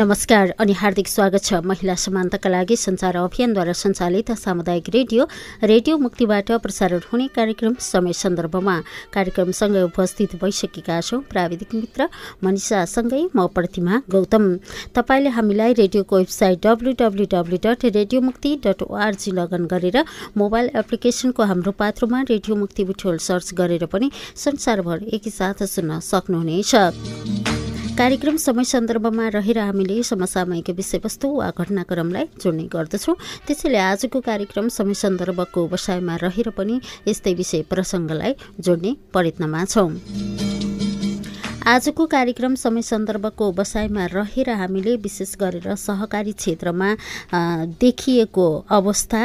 नमस्कार अनि हार्दिक स्वागत छ महिला समानताका लागि संचार अभियानद्वारा सञ्चालित सामुदायिक रेडियो रेडियो मुक्तिबाट प्रसारण हुने कार्यक्रम समय सन्दर्भमा। कार्यक्रमसँगै उपस्थित भइसकेका छौँ प्राविधिक मित्र मनिषासँगै म प्रतिमा गौतम। तपाईँले हामीलाई रेडियोको website W dot radio Mukti dot ORG log on गरेर मोबाइल एप्लिकेसनको हाम्रो पात्रोमा रेडियो मुक्ति बुटोल सर्च गरेर पनि संसारभर एकैसाथ सुन्न सक्नुहुनेछ। कार्यक्रम समय सन्दर्भमा रहेर हामीले समसामयिक विषयवस्तु वा घटनाक्रमलाई जोड्ने गर्दछौँ। त्यसैले आजको कार्यक्रम समय सन्दर्भको व्यवसायमा रहेर पनि यस्तै विषय प्रसङ्गलाई जोड्ने प्रयत्नमा छौँ। आजको कार्यक्रम समय सन्दर्भको बसाइमा रहेर हामीले विशेष गरेर सहकारी क्षेत्रमा देखिएको अवस्था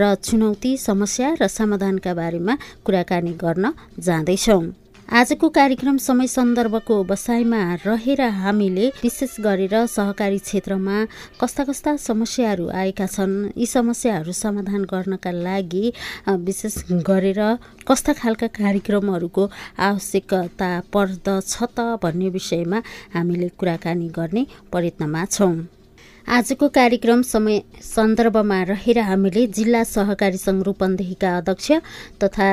र चुनौती समस्या र समाधानका बारेमा कुराकानी गर्न जाँदैछौँ। आजको कार्यक्रम समय सन्दर्भको बसाइमा रहेर हामीले विशेष गरेर सहकारी क्षेत्रमा कस्ता कस्ता समस्याहरू आएका छन् यी समस्याहरू समाधान गर्नका लागि विशेष गरेर कस्ता खालका कार्यक्रमहरूको आवश्यकता पर्दछ त भन्ने विषयमा हामीले कुराकानी गर्ने प्रयत्नमा छौँ। आजको कार्यक्रम समय सन्दर्भमा रहेर हामीले जिल्ला सहकारी सङ्घ रूपन्देहीका अध्यक्ष तथा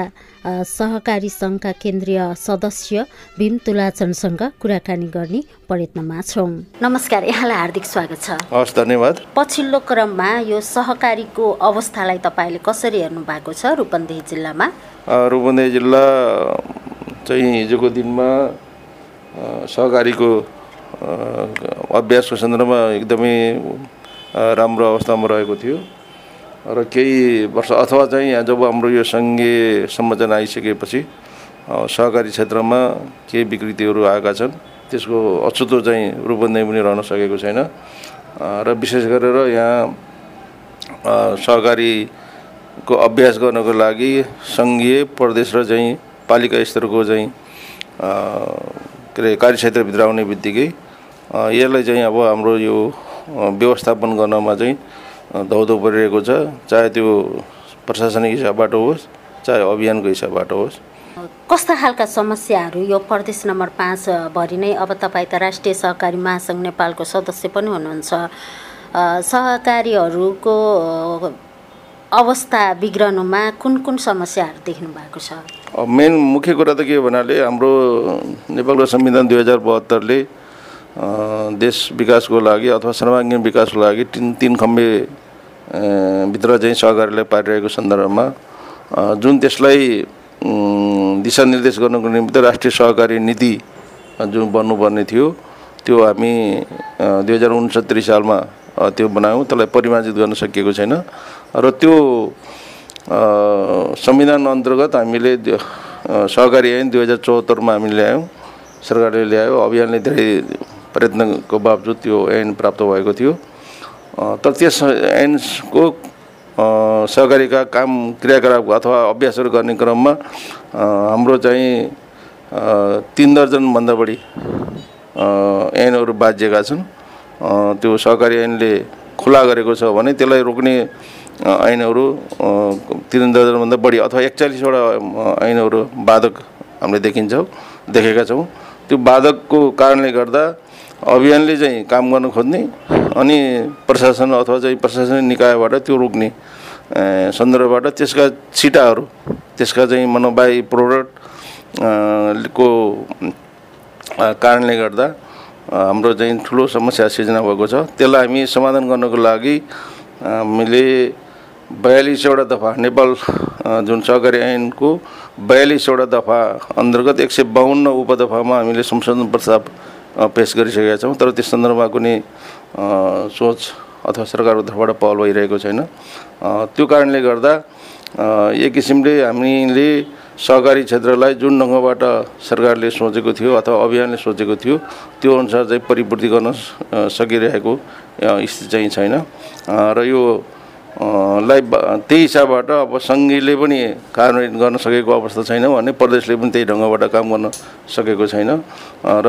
सहकारी सङ्घका केन्द्रीय सदस्य भीम तुलाचनसँग कुराकानी गर्ने प्रयत्नमा छौँ। नमस्कार यहाँलाई हार्दिक स्वागत छ। हस् धन्यवाद। पछिल्लो क्रममा यो सहकारीको अवस्थालाई तपाईँले कसरी हेर्नु भएको छ रूपन्देही जिल्लामा? रूपन्देही जिल्ला चाहिँ हिजोको दिनमा सहकारीको अभ्यासको सन्दर्भमा एकदमै राम्रो अवस्थामा रहेको थियो। र केही वर्ष अथवा चाहिँ यहाँ जब हाम्रो यो सङ्घीय संरचना आइसकेपछि सहकारी क्षेत्रमा केही विकृतिहरू आएका छन् त्यसको अछुतो चाहिँ रूपन्देही पनि रहन सकेको छैन। र विशेष गरेर यहाँ सहकारीको अभ्यास गर्नको लागि सङ्घीय प्रदेश र चाहिँ पालिका स्तरको चाहिँ के अरे कार्यक्षेत्रभित्र आउने बित्तिकै यसलाई चाहिँ अब हाम्रो यो व्यवस्थापन गर्नमा चाहिँ धौधौ परिरहेको छ। चाहे त्यो प्रशासनिक हिसाबबाट होस् चाहे अभियानको हिसाबबाट होस्। कस्ता खालका समस्याहरू यो प्रदेश नम्बर पाँचभरि नै अब तपाईँ त राष्ट्रिय सहकारी महासङ्घ नेपालको सदस्य पनि हुनुहुन्छ। सहकारीहरूको अवस्था बिग्रनुमा कुन कुन समस्याहरू देख्नु भएको छ? मेन मुख्य कुरा त के हो भन्नाले हाम्रो नेपालको संविधान दुई हजार बहत्तरले देश विकासको लागि अथवा सर्वाङ्गीण विकासको लागि तिन तिन खम्बे भित्र चाहिँ सहकारीलाई पारिरहेको सन्दर्भमा जुन त्यसलाई दिशानिर्देश गर्नको निम्ति राष्ट्रिय सहकारी नीति जुन बन्नुपर्ने थियो त्यो हामी दुई हजार उनसत्तरी सालमा त्यो बनायौँ। त्यसलाई परिमार्जित गर्न सकिएको छैन। र त्यो संविधान अन्तर्गत हामीले सहकारी ऐन दुई हजार चौहत्तरमा हामीले ल्यायौँ। सरकारले ल्यायो। अभियानले धेरै प्रयत्नको बावजुद त्यो ऐन प्राप्त भएको थियो। तर त्यस ऐनको सहकारीका काम क्रियाकलाप अथवा अभ्यासहरू गर्ने क्रममा हाम्रो चाहिँ तिन दर्जनभन्दा बढी ऐनहरू बाजिएका छन्। त्यो सहकारी ऐनले खुला गरेको छ भने त्यसलाई रोक्ने ऐनहरू तिन दर्जनभन्दा बढी अथवा एकचालिसवटा ऐनहरू बाधक हामीले देखिन्छौँ देखेका छौँ। त्यो बाधकको कारणले गर्दा अभियानले चाहिँ काम गर्न खोज्ने अनि प्रशासन अथवा चाहिँ प्रशासनिक निकायबाट त्यो रोक्ने सन्दर्भबाट त्यसका छिटाहरू त्यसका चाहिँ मनोबाही प्रोडक्ट को कारणले गर्दा हाम्रो चाहिँ ठुलो समस्या सिर्जना भएको छ। त्यसलाई हामी समाधान गर्नको लागि हामीले बयालिसवटा दफा नेपाल जुन सहकारी ऐनको बयालिसवटा दफा अन्तर्गत एक सय बाहन्न उपदफामा हामीले संशोधन प्रस्ताव पेस गरिसकेका छौँ तर त्यस सन्दर्भमा कुनै सोच अथवा सरकारको तर्फबाट पहल भइरहेको छैन। त्यो कारणले गर्दा एक किसिमले हामीले सहकारी क्षेत्रलाई जुन ढङ्गबाट सरकारले सोचेको थियो अथवा अभियानले सोचेको थियो त्यो अनुसार चाहिँ परिपूर्ति गर्न सकिरहेको स्थिति चाहिँ छैन। र यो लाई त्यही हिसाबबाट अब सङ्घीयले पनि कार्यान्वयन गर्न सकेको अवस्था छैन भने प्रदेशले पनि त्यही ढङ्गबाट काम गर्न सकेको छैन। र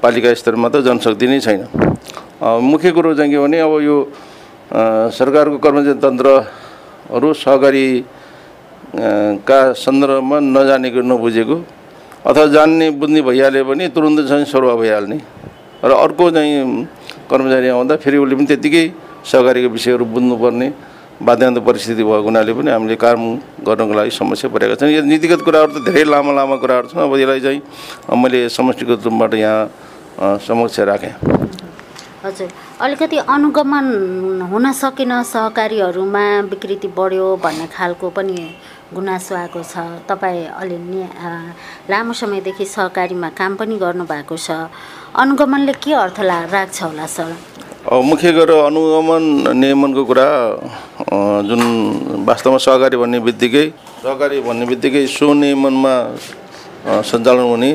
पालिका स्तरमा त जनशक्ति नै छैन। मुख्य कुरो चाहिँ के भने अब यो सरकारको कर्मचारी तन्त्रहरू सहकारी का सन्दर्भमा नजानेको नबुझेको अथवा जान्ने बुझ्ने भइहाल्यो भने तुरन्त चाहिँ सरुवा भइहाल्ने र अर्को चाहिँ कर्मचारी आउँदा फेरि उसले पनि त्यत्तिकै सहकारीको विषयहरू बुझ्नुपर्ने बाध्यान्त परिस्थिति भएको हुनाले पनि हामीले काम गर्नको लागि समस्या परेका छन्। यो नीतिगत कुराहरू त धेरै लामो लामो कुराहरू छन् अब यसलाई चाहिँ मैले समष्टिगत रूपबाट यहाँ समक्ष राखेँ। हजुर। अलिकति अनुगमन हुन सकेन सहकारीहरूमा विकृति बढ्यो भन्ने खालको पनि गुनासो आएको छ। तपाईँ अलि लामो समयदेखि सहकारीमा काम पनि गर्नुभएको छ। अनुगमनले के अर्थ ला राख्छ होला सर? मुख्य गरेर अनुगमन नियमनको कुरा जुन वास्तवमा सहकारी भन्ने बित्तिकै सहकारी भन्ने बित्तिकै सुनियमनमा सञ्चालन हुने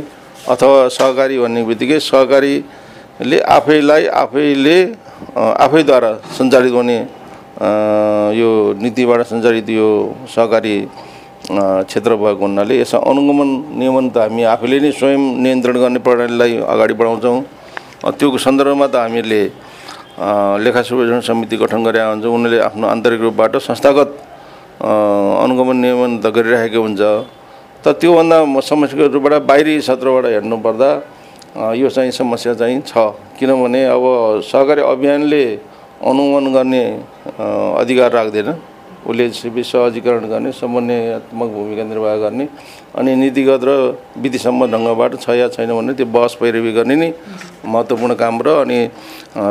अथवा सहकारी भन्ने बित्तिकै सहकारीले आफैलाई आफैले आफैद्वारा सञ्चालित हुने यो नीतिबाट सञ्चालित यो सहकारी क्षेत्र भएको हुनाले यसमा अनुगमन नियमन त हामी आफैले नै स्वयं नियन्त्रण गर्ने प्रणालीलाई अगाडि बढाउँछौँ। त्यो सन्दर्भमा त हामीले लेखा सुविधारण समिति गठन गरे हुन्छ उनीहरूले आफ्नो आन्तरिक रूपबाट संस्थागत अनुगमन नियमन त गरिराखेको हुन्छ। त त्योभन्दा समस्याको रूपबाट बाहिरी क्षेत्रबाट हेर्नुपर्दा यो चाहिँ समस्या चाहिँ छ। किनभने अब सहकारी अभियानले अनुगमन गर्ने अधिकार राख्दैन। उसले सहजीकरण गर्ने समन्वयात्मक भूमिका निर्वाह गर्ने अनि नीतिगत र विधिसम्म ढङ्गबाट छ या छैन भने त्यो बहस पैरवी गर्ने नै महत्त्वपूर्ण काम र अनि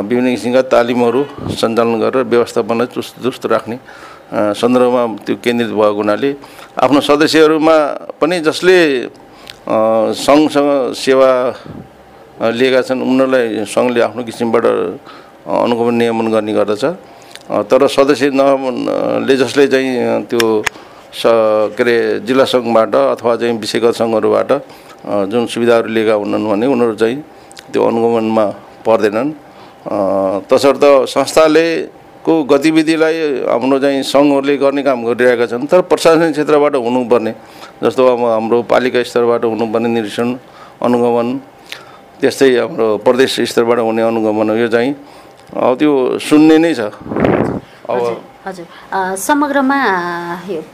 विभिन्न किसिमका तालिमहरू सञ्चालन गरेर व्यवस्थापनलाई चुस्त दुस्त राख्ने सन्दर्भमा त्यो केन्द्रित भएको हुनाले आफ्नो सदस्यहरूमा पनि जसले सङ्घसँग सेवा लिएका छन् उनीहरूलाई सङ्घले आफ्नो किसिमबाट अनुगमन नियमन गर्ने गर्दछ। तर सदस्य नले जसले चाहिँ त्यो स के अरे जिल्ला सङ्घबाट अथवा चाहिँ विषयगत सङ्घहरूबाट जुन सुविधाहरू लिएका हुनन् भने उनीहरू चाहिँ त्यो अनुगमनमा पर्दैनन्। तसर्थ संस्थाले को गतिविधिलाई हाम्रो चाहिँ सङ्घहरूले गर्ने काम गरिरहेका छन् तर प्रशासनिक क्षेत्रबाट हुनुपर्ने जस्तो अब हाम्रो पालिका स्तरबाट हुनुपर्ने निरीक्षण अनुगमन त्यस्तै हाम्रो प्रदेश स्तरबाट हुने अनुगमन यो चाहिँ त्यो सुन्ने नै छ। अब हजुर. समग्रमा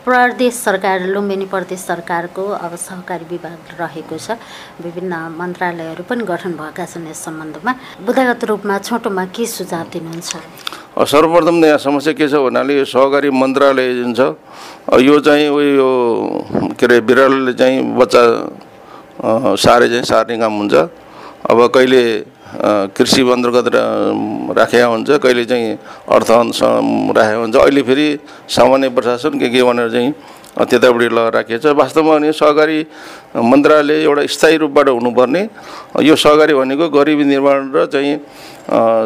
प्रदेश सरकार लुम्बिनी प्रदेश सरकारको अब सहकारी विभाग रहेको छ। विभिन्न मन्त्रालयहरू पनि गठन भएका छन् यस सम्बन्धमा। बुद्धागत रूपमा छोटोमा के सुझाव दिनुहुन्छ? सर्वप्रथम त यहाँ समस्या के छ भन्नाले यो सहकारी मन्त्रालय जुन छ यो चाहिँ उयो के अरे बिरालोले चाहिँ बच्चा सारे चाहिँ सार्ने काम हुन्छ। अब कहिले कृषि अन्तर्गत राखेका हुन्छ। कहिले चाहिँ अर्थ राखेको हुन्छ। अहिले फेरि सामान्य प्रशासन के के भनेर चाहिँ त्यतापट्टि लगाएर राखिएको छ। वास्तवमा भने सहकारी मन्त्रालय एउटा स्थायी रूपबाट हुनुपर्ने। यो सहकारी भनेको गरिबी निर्माण र चाहिँ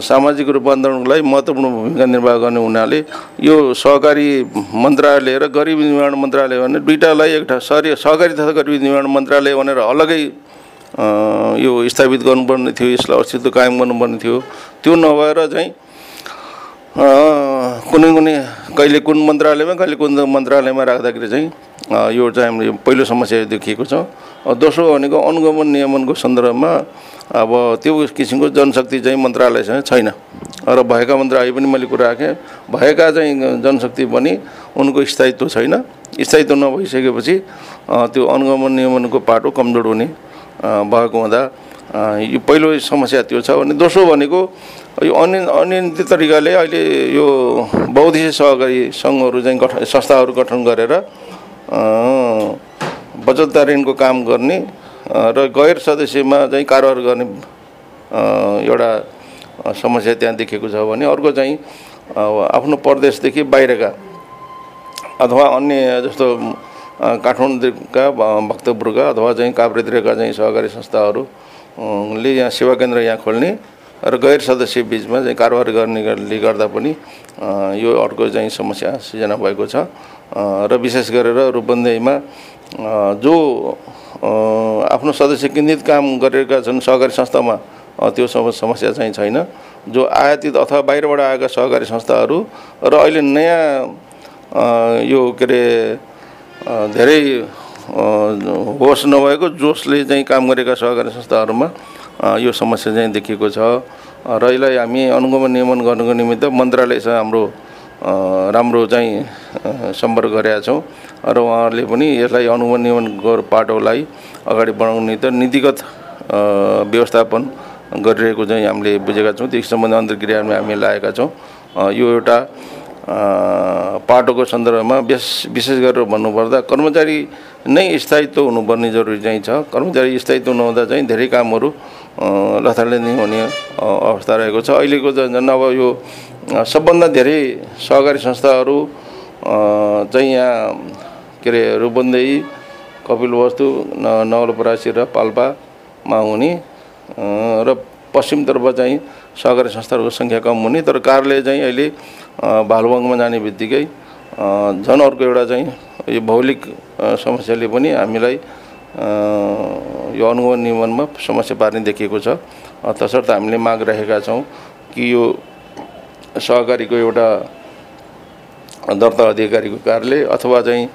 सामाजिक रूपान्तरणको लागि महत्त्वपूर्ण भूमिका निर्वाह गर्ने हुनाले यो सहकारी मन्त्रालय र गरिबी निर्माण मन्त्रालय भने दुइटालाई एउटा सहरी सहकारी तथा गरिबी निर्माण मन्त्रालय भनेर अलग्गै यो स्थापित गर्नुपर्ने थियो यसलाई अस्तित्व कायम गर्नुपर्ने थियो। त्यो नभएर चाहिँ कुनै कुनै कहिले कुन मन्त्रालयमा कहिले कुन मन्त्रालयमा राख्दाखेरि चाहिँ यो चाहिँ हामीले पहिलो समस्या देखिएको छ। दोस्रो भनेको अनुगमन नियमनको सन्दर्भमा अब त्यो किसिमको जनशक्ति चाहिँ मन्त्रालयसँग छैन। र भएका मन्त्रालय पनि मैले कुरा राखेँ भएका चाहिँ जनशक्ति पनि उनको स्थायित्व छैन। स्थायित्व नभइसकेपछि त्यो अनुगमन नियमनको पाटो कमजोर हुने। भएको हुँदा यो पहिलो समस्या त्यो छ भने दोस्रो भनेको यो अन्य अनियन्त्रित तरिकाले अहिले यो बौद्धिक सहकारी सङ्घहरू चाहिँ गठन संस्थाहरू गठन गरेर बचतदार ऋणको काम गर्ने र गैर सदस्यमा चाहिँ कारोबार गर्ने एउटा समस्या त्यहाँ देखेको छ भने अर्को चाहिँ आफ्नो प्रदेशदेखि बाहिरका अथवा अन्य जस्तो काठमाडौँका भक्तपुरका अथवा चाहिँ काभ्रेतिरका चाहिँ सहकारी संस्थाहरूले यहाँ सेवा केन्द्र यहाँ खोल्ने र गैर सदस्य बिचमा चाहिँ कारोबार गर्नेले गर्दा पनि यो अर्को चाहिँ समस्या सिर्जना भएको छ। र विशेष गरेर रूपन्देहीमा जो आफ्नो सदस्य केन्द्रित काम गरेका छन् सहकारी संस्थामा त्यो समस्या चाहिँ छैन। जो आयातित अथवा बाहिरबाट आएका सहकारी संस्थाहरू र अहिले नयाँ यो के अरे धेरै होस नभएको जोसले चाहिँ काम गरेका सहकारी संस्थाहरूमा। यो समस्या चाहिँ देखिएको छ। र यसलाई हामी अनुगमन नियमन गर्नुको निमित्त मन्त्रालयसँग हाम्रो राम्रो चाहिँ सम्पर्क गरेका छौँ। र उहाँहरूले पनि यसलाई अनुगमन नियमनको पाटोलाई अगाडि बढाउने निमित्त नीतिगत व्यवस्थापन गरिरहेको चाहिँ हामीले बुझेका छौँ। त्यस सम्बन्धी अन्तर्क्रियामा हामी लागेका छौँ। यो एउटा पाटोको सन्दर्भमा विश विशेष गरेर भन्नुपर्दा कर्मचारी नै स्थायित्व हुनुपर्ने जरुरी चाहिँ छ कर्मचारी स्थायित्व नहुँदा चाहिँ धेरै कामहरू लथाडले नै हुने अवस्था रहेको छ अहिलेको झन् अब यो सबभन्दा धेरै सहकारी संस्थाहरू चाहिँ यहाँ के अरे रूपन्देही कपिलवस्तु नवलपरासी र पाल्पामा हुने र पश्चिमतर्फ चाहिँ सहकारी संस्थाहरूको सङ्ख्या कम हुने तर कार्यालय चाहिँ अहिले भालुवाङमा जाने बित्तिकै झन् अर्को एउटा चाहिँ यो भौलिक समस्याले पनि हामीलाई यो अनुभव नियमनमा समस्या पार्ने देखिएको छ। तसर्थ हामीले माग राखेका छौँ कि यो सहकारीको एउटा दर्ता अधिकारीको कार्यालय अथवा चाहिँ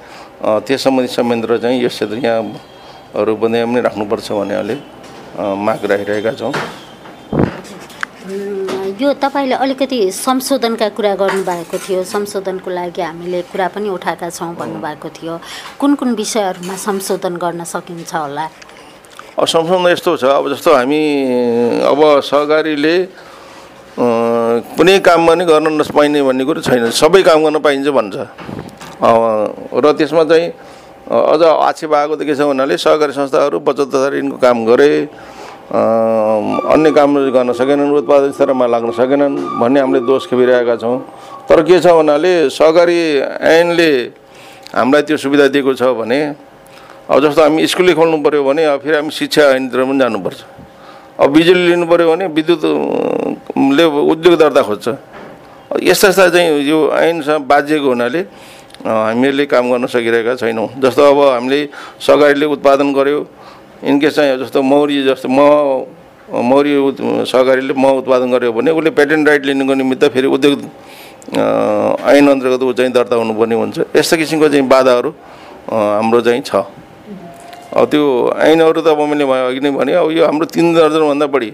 त्यस सम्बन्धी संयन्त्र चाहिँ यस क्षेत्र यहाँ रूपन्देहीमा पनि राख्नुपर्छ भन्ने अहिले माग राखिरहेका छौँ। यो तपाईँले अलिकति संशोधनका कुरा गर्नुभएको थियो। संशोधनको लागि हामीले कुरा पनि उठाएका छौँ भन्नुभएको थियो। कुन कुन विषयहरूमा संशोधन गर्न सकिन्छ होला? अब संशोधन यस्तो छ। अब जस्तो हामी अब सहकारीले कुनै काम पनि गर्न नपाइने भन्ने कुरो छैन। सबै काम गर्न पाइन्छ भन्छ। र त्यसमा चाहिँ अझ आक्षेप आएको त के छ भन्नाले सहकारी संस्थाहरू बचत तथा ऋणको काम गरे। अन्य कामहरू गर्न सकेनन् उत्पादन स्तरमा लाग्न सकेनन् भन्ने हामीले दोष खेपिरहेका छौँ। तर के छ भन्नाले सहकारी ऐनले हामीलाई त्यो सुविधा दिएको छ भने अब जस्तो हामी स्कुलै खोल्नु पऱ्यो भने अब फेरि हामी शिक्षा ऐनतिर पनि जानुपर्छ। अब बिजुली लिनु पऱ्यो भने विद्युतले उद्योग दर्ता खोज्छ। यस्ता यस्ता चाहिँ यो ऐनसँग बाजिएको हुनाले हामीहरूले काम गर्न सकिरहेका छैनौँ। जस्तो अब हामीले सहकारीले उत्पादन गऱ्यो इनकेस चाहिँ जस्तो मौरी जस्तो म मौरी सहकारीले म उत्पादन गर्यो भने उसले पेटेन्ट राइट लिनुको निमित्त फेरि उद्योग ऐन अन्तर्गत ऊ चाहिँ दर्ता हुनुपर्ने हुन्छ। यस्तो किसिमको चाहिँ बाधाहरू हाम्रो चाहिँ छ। अब त्यो ऐनहरू त अब मैले अघि नै भने अब यो हाम्रो तिन दर्जनभन्दा बढी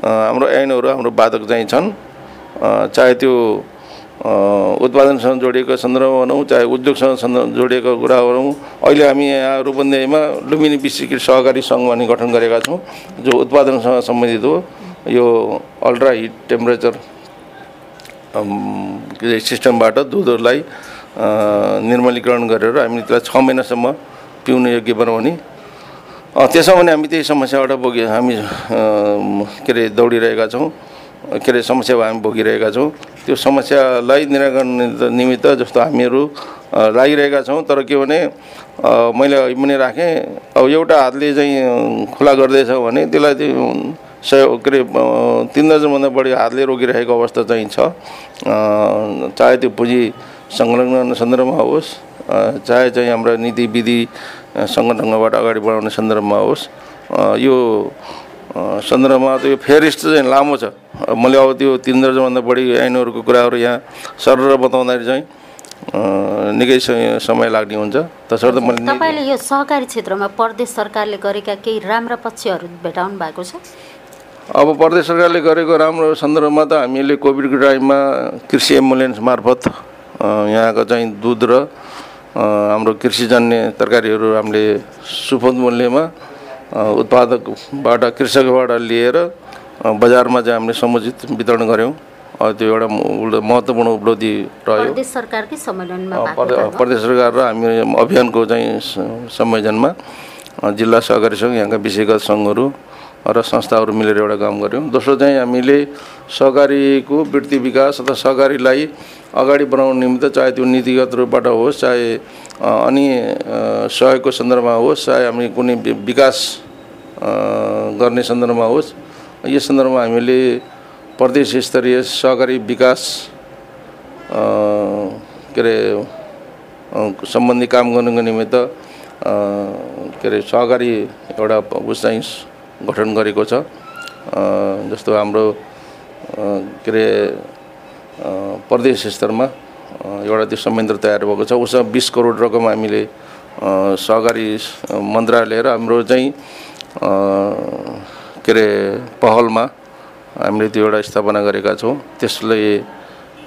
हाम्रो ऐनहरू हाम्रो बाधक चाहिँ छन्। चाहे त्यो उत्पादनसँग जोडिएको सन्दर्भ भनौँ चाहे उद्योगसँग जोडिएको कुरा गरौँ अहिले हामी यहाँ रूपन्देहीमा लुम्बिनी विश्वकृत सहकारी सङ्घ भन्ने गठन गरेका छौँ जो उत्पादनसँग सम्बन्धित हो। यो अल्ट्रा हिट टेम्परेचर सिस्टमबाट दुधहरूलाई निर्मलीकरण गरेर हामी त्यसलाई छ महिनासम्म पिउन योग्य बनाउने। त्यसमा पनि हामी त्यही समस्याबाट बोके हामी के अरे दौडिरहेका छौँ के अरे समस्या हामी भोगिरहेका छौँ। त्यो समस्यालाई निराकरण निमित्त जस्तो हामीहरू लागिरहेका छौँ। तर के भने मैले अहिले पनि राखेँ अब एउटा हातले चाहिँ खुला गर्दैछ भने त्यसलाई त्यो सहयोग के अरे तिन दर्जनभन्दा बढी हातले रोकिरहेको अवस्था चाहिँ छ। चाहे त्यो पुँजी संलग्न सन्दर्भमा होस् चाहे चाहिँ हाम्रा नीति विधि सङ्गठनबाट अगाडि बढाउने सन्दर्भमा होस् यो सन्दर्भमा त यो फेरिस्ट चाहिँ लामो छ। मैले अब त्यो तिन दर्जनभन्दा बढी ऐनहरूको कुराहरू यहाँ सरर बताउँदाखेरि चाहिँ निकै समय लाग्ने हुन्छ। तसर्थ मैले तपाईँले यो सहकारी क्षेत्रमा प्रदेश सरकारले गरेका केही राम्रा पक्षहरू भेटाउनु भएको छ? अब प्रदेश सरकारले गरेको राम्रो सन्दर्भमा त हामीले कोभिडको टाइममा कृषि एम्बुलेन्स मार्फत यहाँको चाहिँ दुध र हाम्रो कृषिजन्य तरकारीहरू हामीले सुपथ मूल्यमा उत्पादकबाट कृषकबाट लिएर बजारमा चाहिँ हामीले समुचित वितरण गऱ्यौँ त्यो एउटा महत्त्वपूर्ण उपलब्धि रह्यो प्रदेश सरकारकै सम्मेलनमा प्रदेश सरकार र हामी अभियानको चाहिँ संयोजनमा जिल्ला सहकारी सङ्घ यहाँका विषयगत सङ्घहरू र संस्थाहरू मिलेर एउटा काम गऱ्यौँ। दोस्रो चाहिँ हामीले सहकारीको वृत्ति विकास अथवा सहकारीलाई अगाडि बढाउनु निमित्त चाहे त्यो नीतिगत रूपबाट होस् चाहे अनि सहयोगको सन्दर्भमा होस् चाहे हामी कुनै विकास गर्ने सन्दर्भमा होस् यस सन्दर्भमा हामीले प्रदेश स्तरीय सहकारी विकास के अरे सम्बन्धी काम गर्नुको निमित्त के अरे सहकारी एउटा उस चाहिँ गठन गरेको छ। जस्तो हाम्रो के अरे प्रदेश स्तरमा एउटा त्यो संयन्त्र तयार भएको छ। उसमा बिस करोड रकम हामीले सहकारी मन्त्रालय र हाम्रो चाहिँ के अरे पहलमा हामीले त्यो एउटा स्थापना गरेका छौँ। त्यसले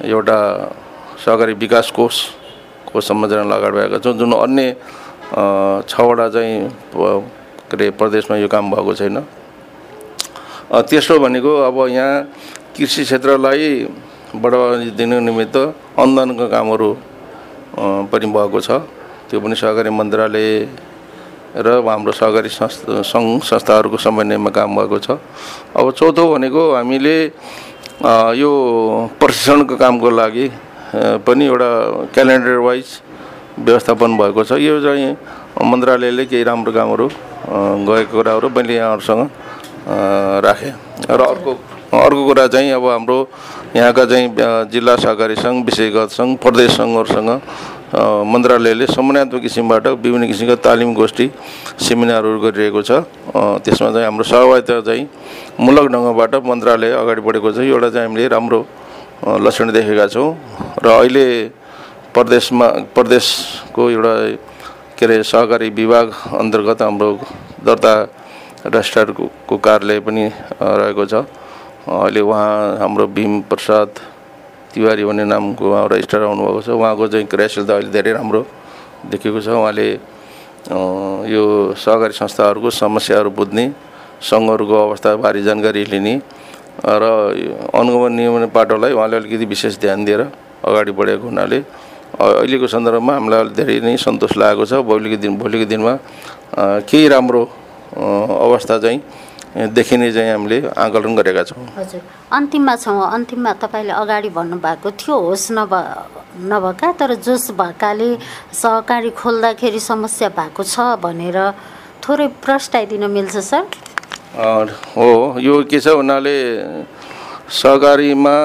एउटा सहकारी विकास कोषको संरचना लगाएर भएका छौँ। जुन अन्य छवटा चाहिँ के अरे प्रदेशमा यो काम भएको छैन। तेस्रो भनेको अब यहाँ कृषि क्षेत्रलाई बढावा दिनु निमित्त अनुदानको कामहरू पनि भएको छ। त्यो पनि सहकारी मन्त्रालय र हाम्रो सहकारी संस्था सङ्घ संस्थाहरूको समन्वयमा काम भएको छ। अब चौथो भनेको हामीले यो प्रशिक्षणको कामको लागि पनि एउटा क्यालेन्डर वाइज व्यवस्थापन भएको छ। यो चाहिँ मन्त्रालयले केही राम्रो कामहरू गएको कुराहरू मैले यहाँहरूसँग राखेँ। र अर्को अर्को कुरा चाहिँ अब हाम्रो यहाँका चाहिँ जिल्ला सहकारी सङ्घ विषयगत सङ्घ प्रदेश सङ्घहरूसँग मन्त्रालयले समन्वयात्मक किसिमबाट विभिन्न किसिमका तालिम गोष्ठी सेमिनारहरू गरिरहेको छ। त्यसमा चाहिँ हाम्रो सहभागिता चाहिँ मूलक ढङ्गबाट मन्त्रालय अगाडि बढेको छ। एउटा चाहिँ हामीले राम्रो लक्षण देखेका छौँ। र अहिले प्रदेशमा प्रदेशको एउटा के अरे सहकारी विभाग अन्तर्गत हाम्रो दर्ता रजिस्ट्रारको कार्यालय पनि रहेको छ। अहिले उहाँ हाम्रो भीम प्रसाद तिवारी भन्ने नामको उहाँ रजिस्ट्रार आउनुभएको छ। उहाँको चाहिँ क्रियाशील त अहिले धेरै राम्रो देखेको छ। उहाँले यो सहकारी संस्थाहरूको समस्याहरू बुझ्ने सङ्घहरूको अवस्थाबारे जानकारी लिने र अनुगमन नियमन पाटोलाई उहाँले अलिकति विशेष ध्यान दिएर अगाडि बढेको हुनाले अहिलेको सन्दर्भमा हामीलाई धेरै नै सन्तोष लागेको छ। भोलिको दिन भोलिको दिनमा केही राम्रो अवस्था चाहिँ देखिने चाहिँ हामीले आकलन गरेका छौँ। हजुर। अन्तिममा छौँ। अन्तिममा तपाईँले अगाडि भन्नुभएको थियो होस् नभ नभएका तर जोस भएकाले सहकारी खोल्दाखेरि समस्या भएको छ भनेर थोरै प्रस्ताइदिन मिल्छ सर? हो। यो के छ हुनाले सहकारीमा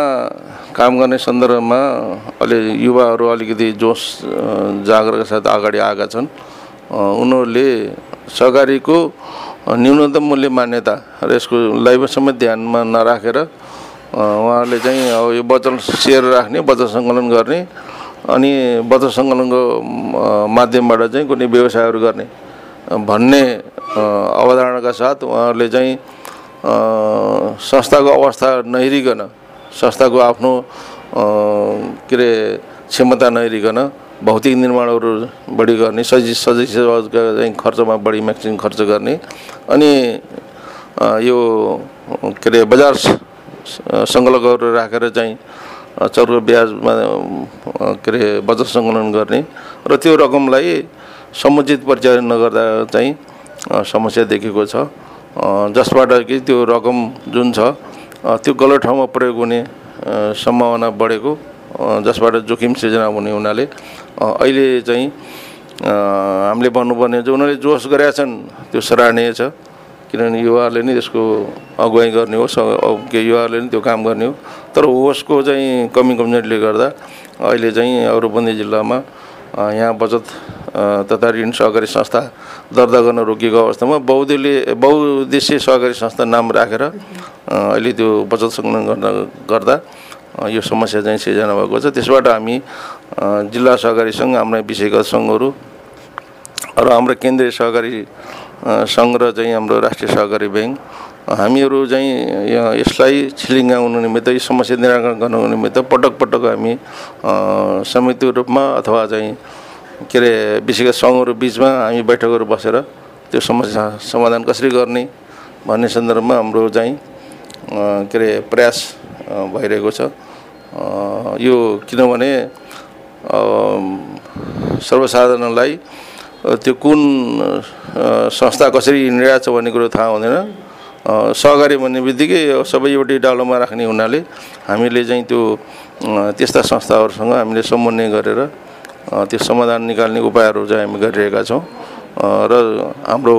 काम गर्ने सन्दर्भमा अलि युवाहरू अलिकति जोस जागरका साथ अगाडि आएका छन्। उनीहरूले सहकारीको न्यूनतम मूल्य मान्यता र यसको समेत ध्यानमा नराखेर उहाँहरूले चाहिँ अब यो बचत सेयर राख्ने बचत सङ्कलन गर्ने अनि बचत सङ्कलनको माध्यमबाट चाहिँ कुनै व्यवसायहरू गर्ने भन्ने अवधारणाका साथ उहाँहरूले चाहिँ संस्थाको अवस्था नहेरिकन संस्थाको आफ्नो के अरे क्षमता नहेरिकन भौतिक निर्माणहरू बढी गर्ने सजि सजै चाहिँ खर्चमा बढी म्याक्सिमम् खर्च गर्ने अनि यो के अरे बजार सङ्कलकहरू राखेर चाहिँ चर्को ब्याजमा के अरे बचत सङ्कलन गर्ने र त्यो रकमलाई समुचित परिचालन नगर्दा चाहिँ समस्या देखेको छ। जसबाट कि त्यो रकम जुन छ त्यो गलत ठाउँमा प्रयोग हुने सम्भावना बढेको जसबाट जोखिम सिर्जना हुने हुनाले अहिले चाहिँ हामीले भन्नुपर्ने जो उनीहरूले जोस गरेका छन् त्यो सराहनीय छ। किनभने युवाहरूले नै त्यसको अगुवाई गर्ने हो के युवाहरूले नै त्यो काम गर्ने हो। तर होसको चाहिँ कमी कमजोरीले गर्दा अहिले चाहिँ अरूबन्दी जिल्लामा यहाँ बचत तथा ऋण सहकारी संस्था दर्ता गर्न रोकिएको अवस्थामा बहुदलीय बहुद्देश्य सहकारी संस्था नाम राखेर अहिले त्यो बचत सङ्कलन गर्न गर्दा यो समस्या चाहिँ सिर्जना भएको छ। त्यसबाट हामी जिल्ला सहकारी सङ्घ हाम्रा विषयगत सङ्घहरू र हाम्रो केन्द्रीय सहकारी सङ्घ र चाहिँ हाम्रो राष्ट्रिय सहकारी ब्याङ्क हामीहरू चाहिँ यसलाई छिलिङ्गाउनु निमित्त यो समस्या निराकरण गर्नुको निमित्त पटक पटक हामी संयुक्त रूपमा अथवा चाहिँ के अरे विशेष सङ्घहरू बिचमा हामी बैठकहरू बसेर त्यो समस्या समाधान कसरी गर्ने भन्ने सन्दर्भमा हाम्रो चाहिँ के अरे प्रयास भइरहेको छ। यो किनभने सर्वसाधारणलाई त्यो कुन संस्था कसरी हिँडिरहेको छ भन्ने कुरो थाहा हुँदैन। सहकारी भन्ने बित्तिकै सबै एउटै डालोमा राख्ने हुनाले हामीले चाहिँ त्यो त्यस्ता संस्थाहरूसँग हामीले समन्वय गरेर त्यो समाधान निकाल्ने उपायहरू चाहिँ हामी गरिरहेका छौँ। र हाम्रो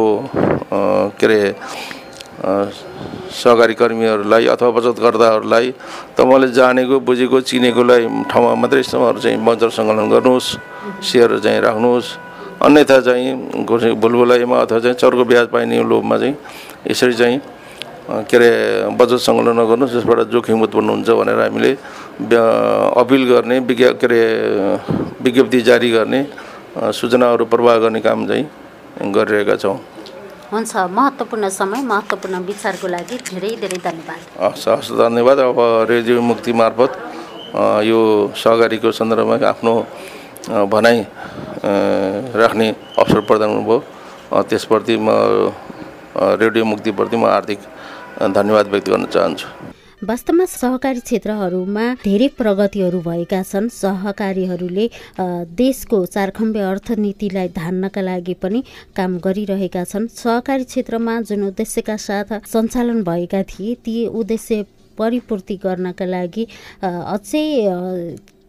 के अरे सहकारी कर्मीहरूलाई अथवा बचतकर्ताहरूलाई तपाईँले जानेको बुझेको चिनेकोलाई ठाउँमा मात्रै समहरू चाहिँ बजार सङ्कलन गर्नुहोस् सेयर चाहिँ राख्नुहोस्। अन्यथा चाहिँ भुलभुलाइमा अथवा चाहिँ चर्को ब्याज पाइने लोभमा चाहिँ यसरी चाहिँ के अरे बचत सङ्कलन नगर्नुहोस् जसबाट जोखिम उत्पन्न हुन्छ भनेर हामीले अपिल गर्ने विज्ञा के अरे विज्ञप्ति जारी गर्ने सूचनाहरू प्रवाह गर्ने काम चाहिँ गरिरहेका छौँ। हुन्छ महत्त्वपूर्ण समय महत्त्वपूर्ण विचारको लागि धेरै धेरै धन्यवाद। हस् हस् धन्यवाद। अब रेडियो मुक्ति मार्फत यो सहकारीको सन्दर्भमा आफ्नो भनाइ राख्ने अवसर प्रदान गर्नुभयो त्यसप्रति म रेडियो मुक्तिप्रति म हार्दिक धन्यवाद व्यक्त गर्न चाहन्छु। वास्तवमा सहकारी क्षेत्रहरूमा धेरै प्रगतिहरू भएका छन्। सहकारीहरूले देशको चारखम्बे अर्थनीतिलाई धान्नका लागि पनि काम गरिरहेका छन्। सहकारी क्षेत्रमा जुन उद्देश्यका साथ सञ्चालन भएका थिए ती उद्देश्य परिपूर्ति गर्नका लागि अझै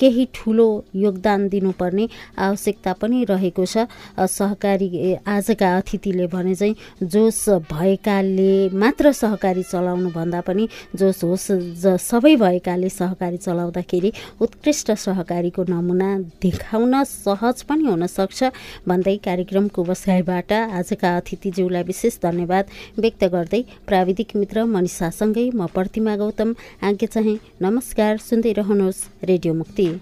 केही ठुलो योगदान दिनुपर्ने आवश्यकता पनि रहेको छ। सहकारी आजका अतिथिले भने चाहिँ जोस भएकाले मात्र सहकारी चलाउनु भन्दा पनि जोस होस् ज सबै भएकाले सहकारी चलाउँदाखेरि उत्कृष्ट सहकारीको नमुना देखाउन सहज पनि हुनसक्छ भन्दै कार्यक्रमको बसाइबाट आजका अतिथिज्यूलाई विशेष धन्यवाद व्यक्त गर्दै प्राविधिक मित्र मनिषासँगै म प्रतिमा गौतम। आज्ञा चाहिँ नमस्कार सुन्दै रहनुहोस् रेडियो मुक्ति। você.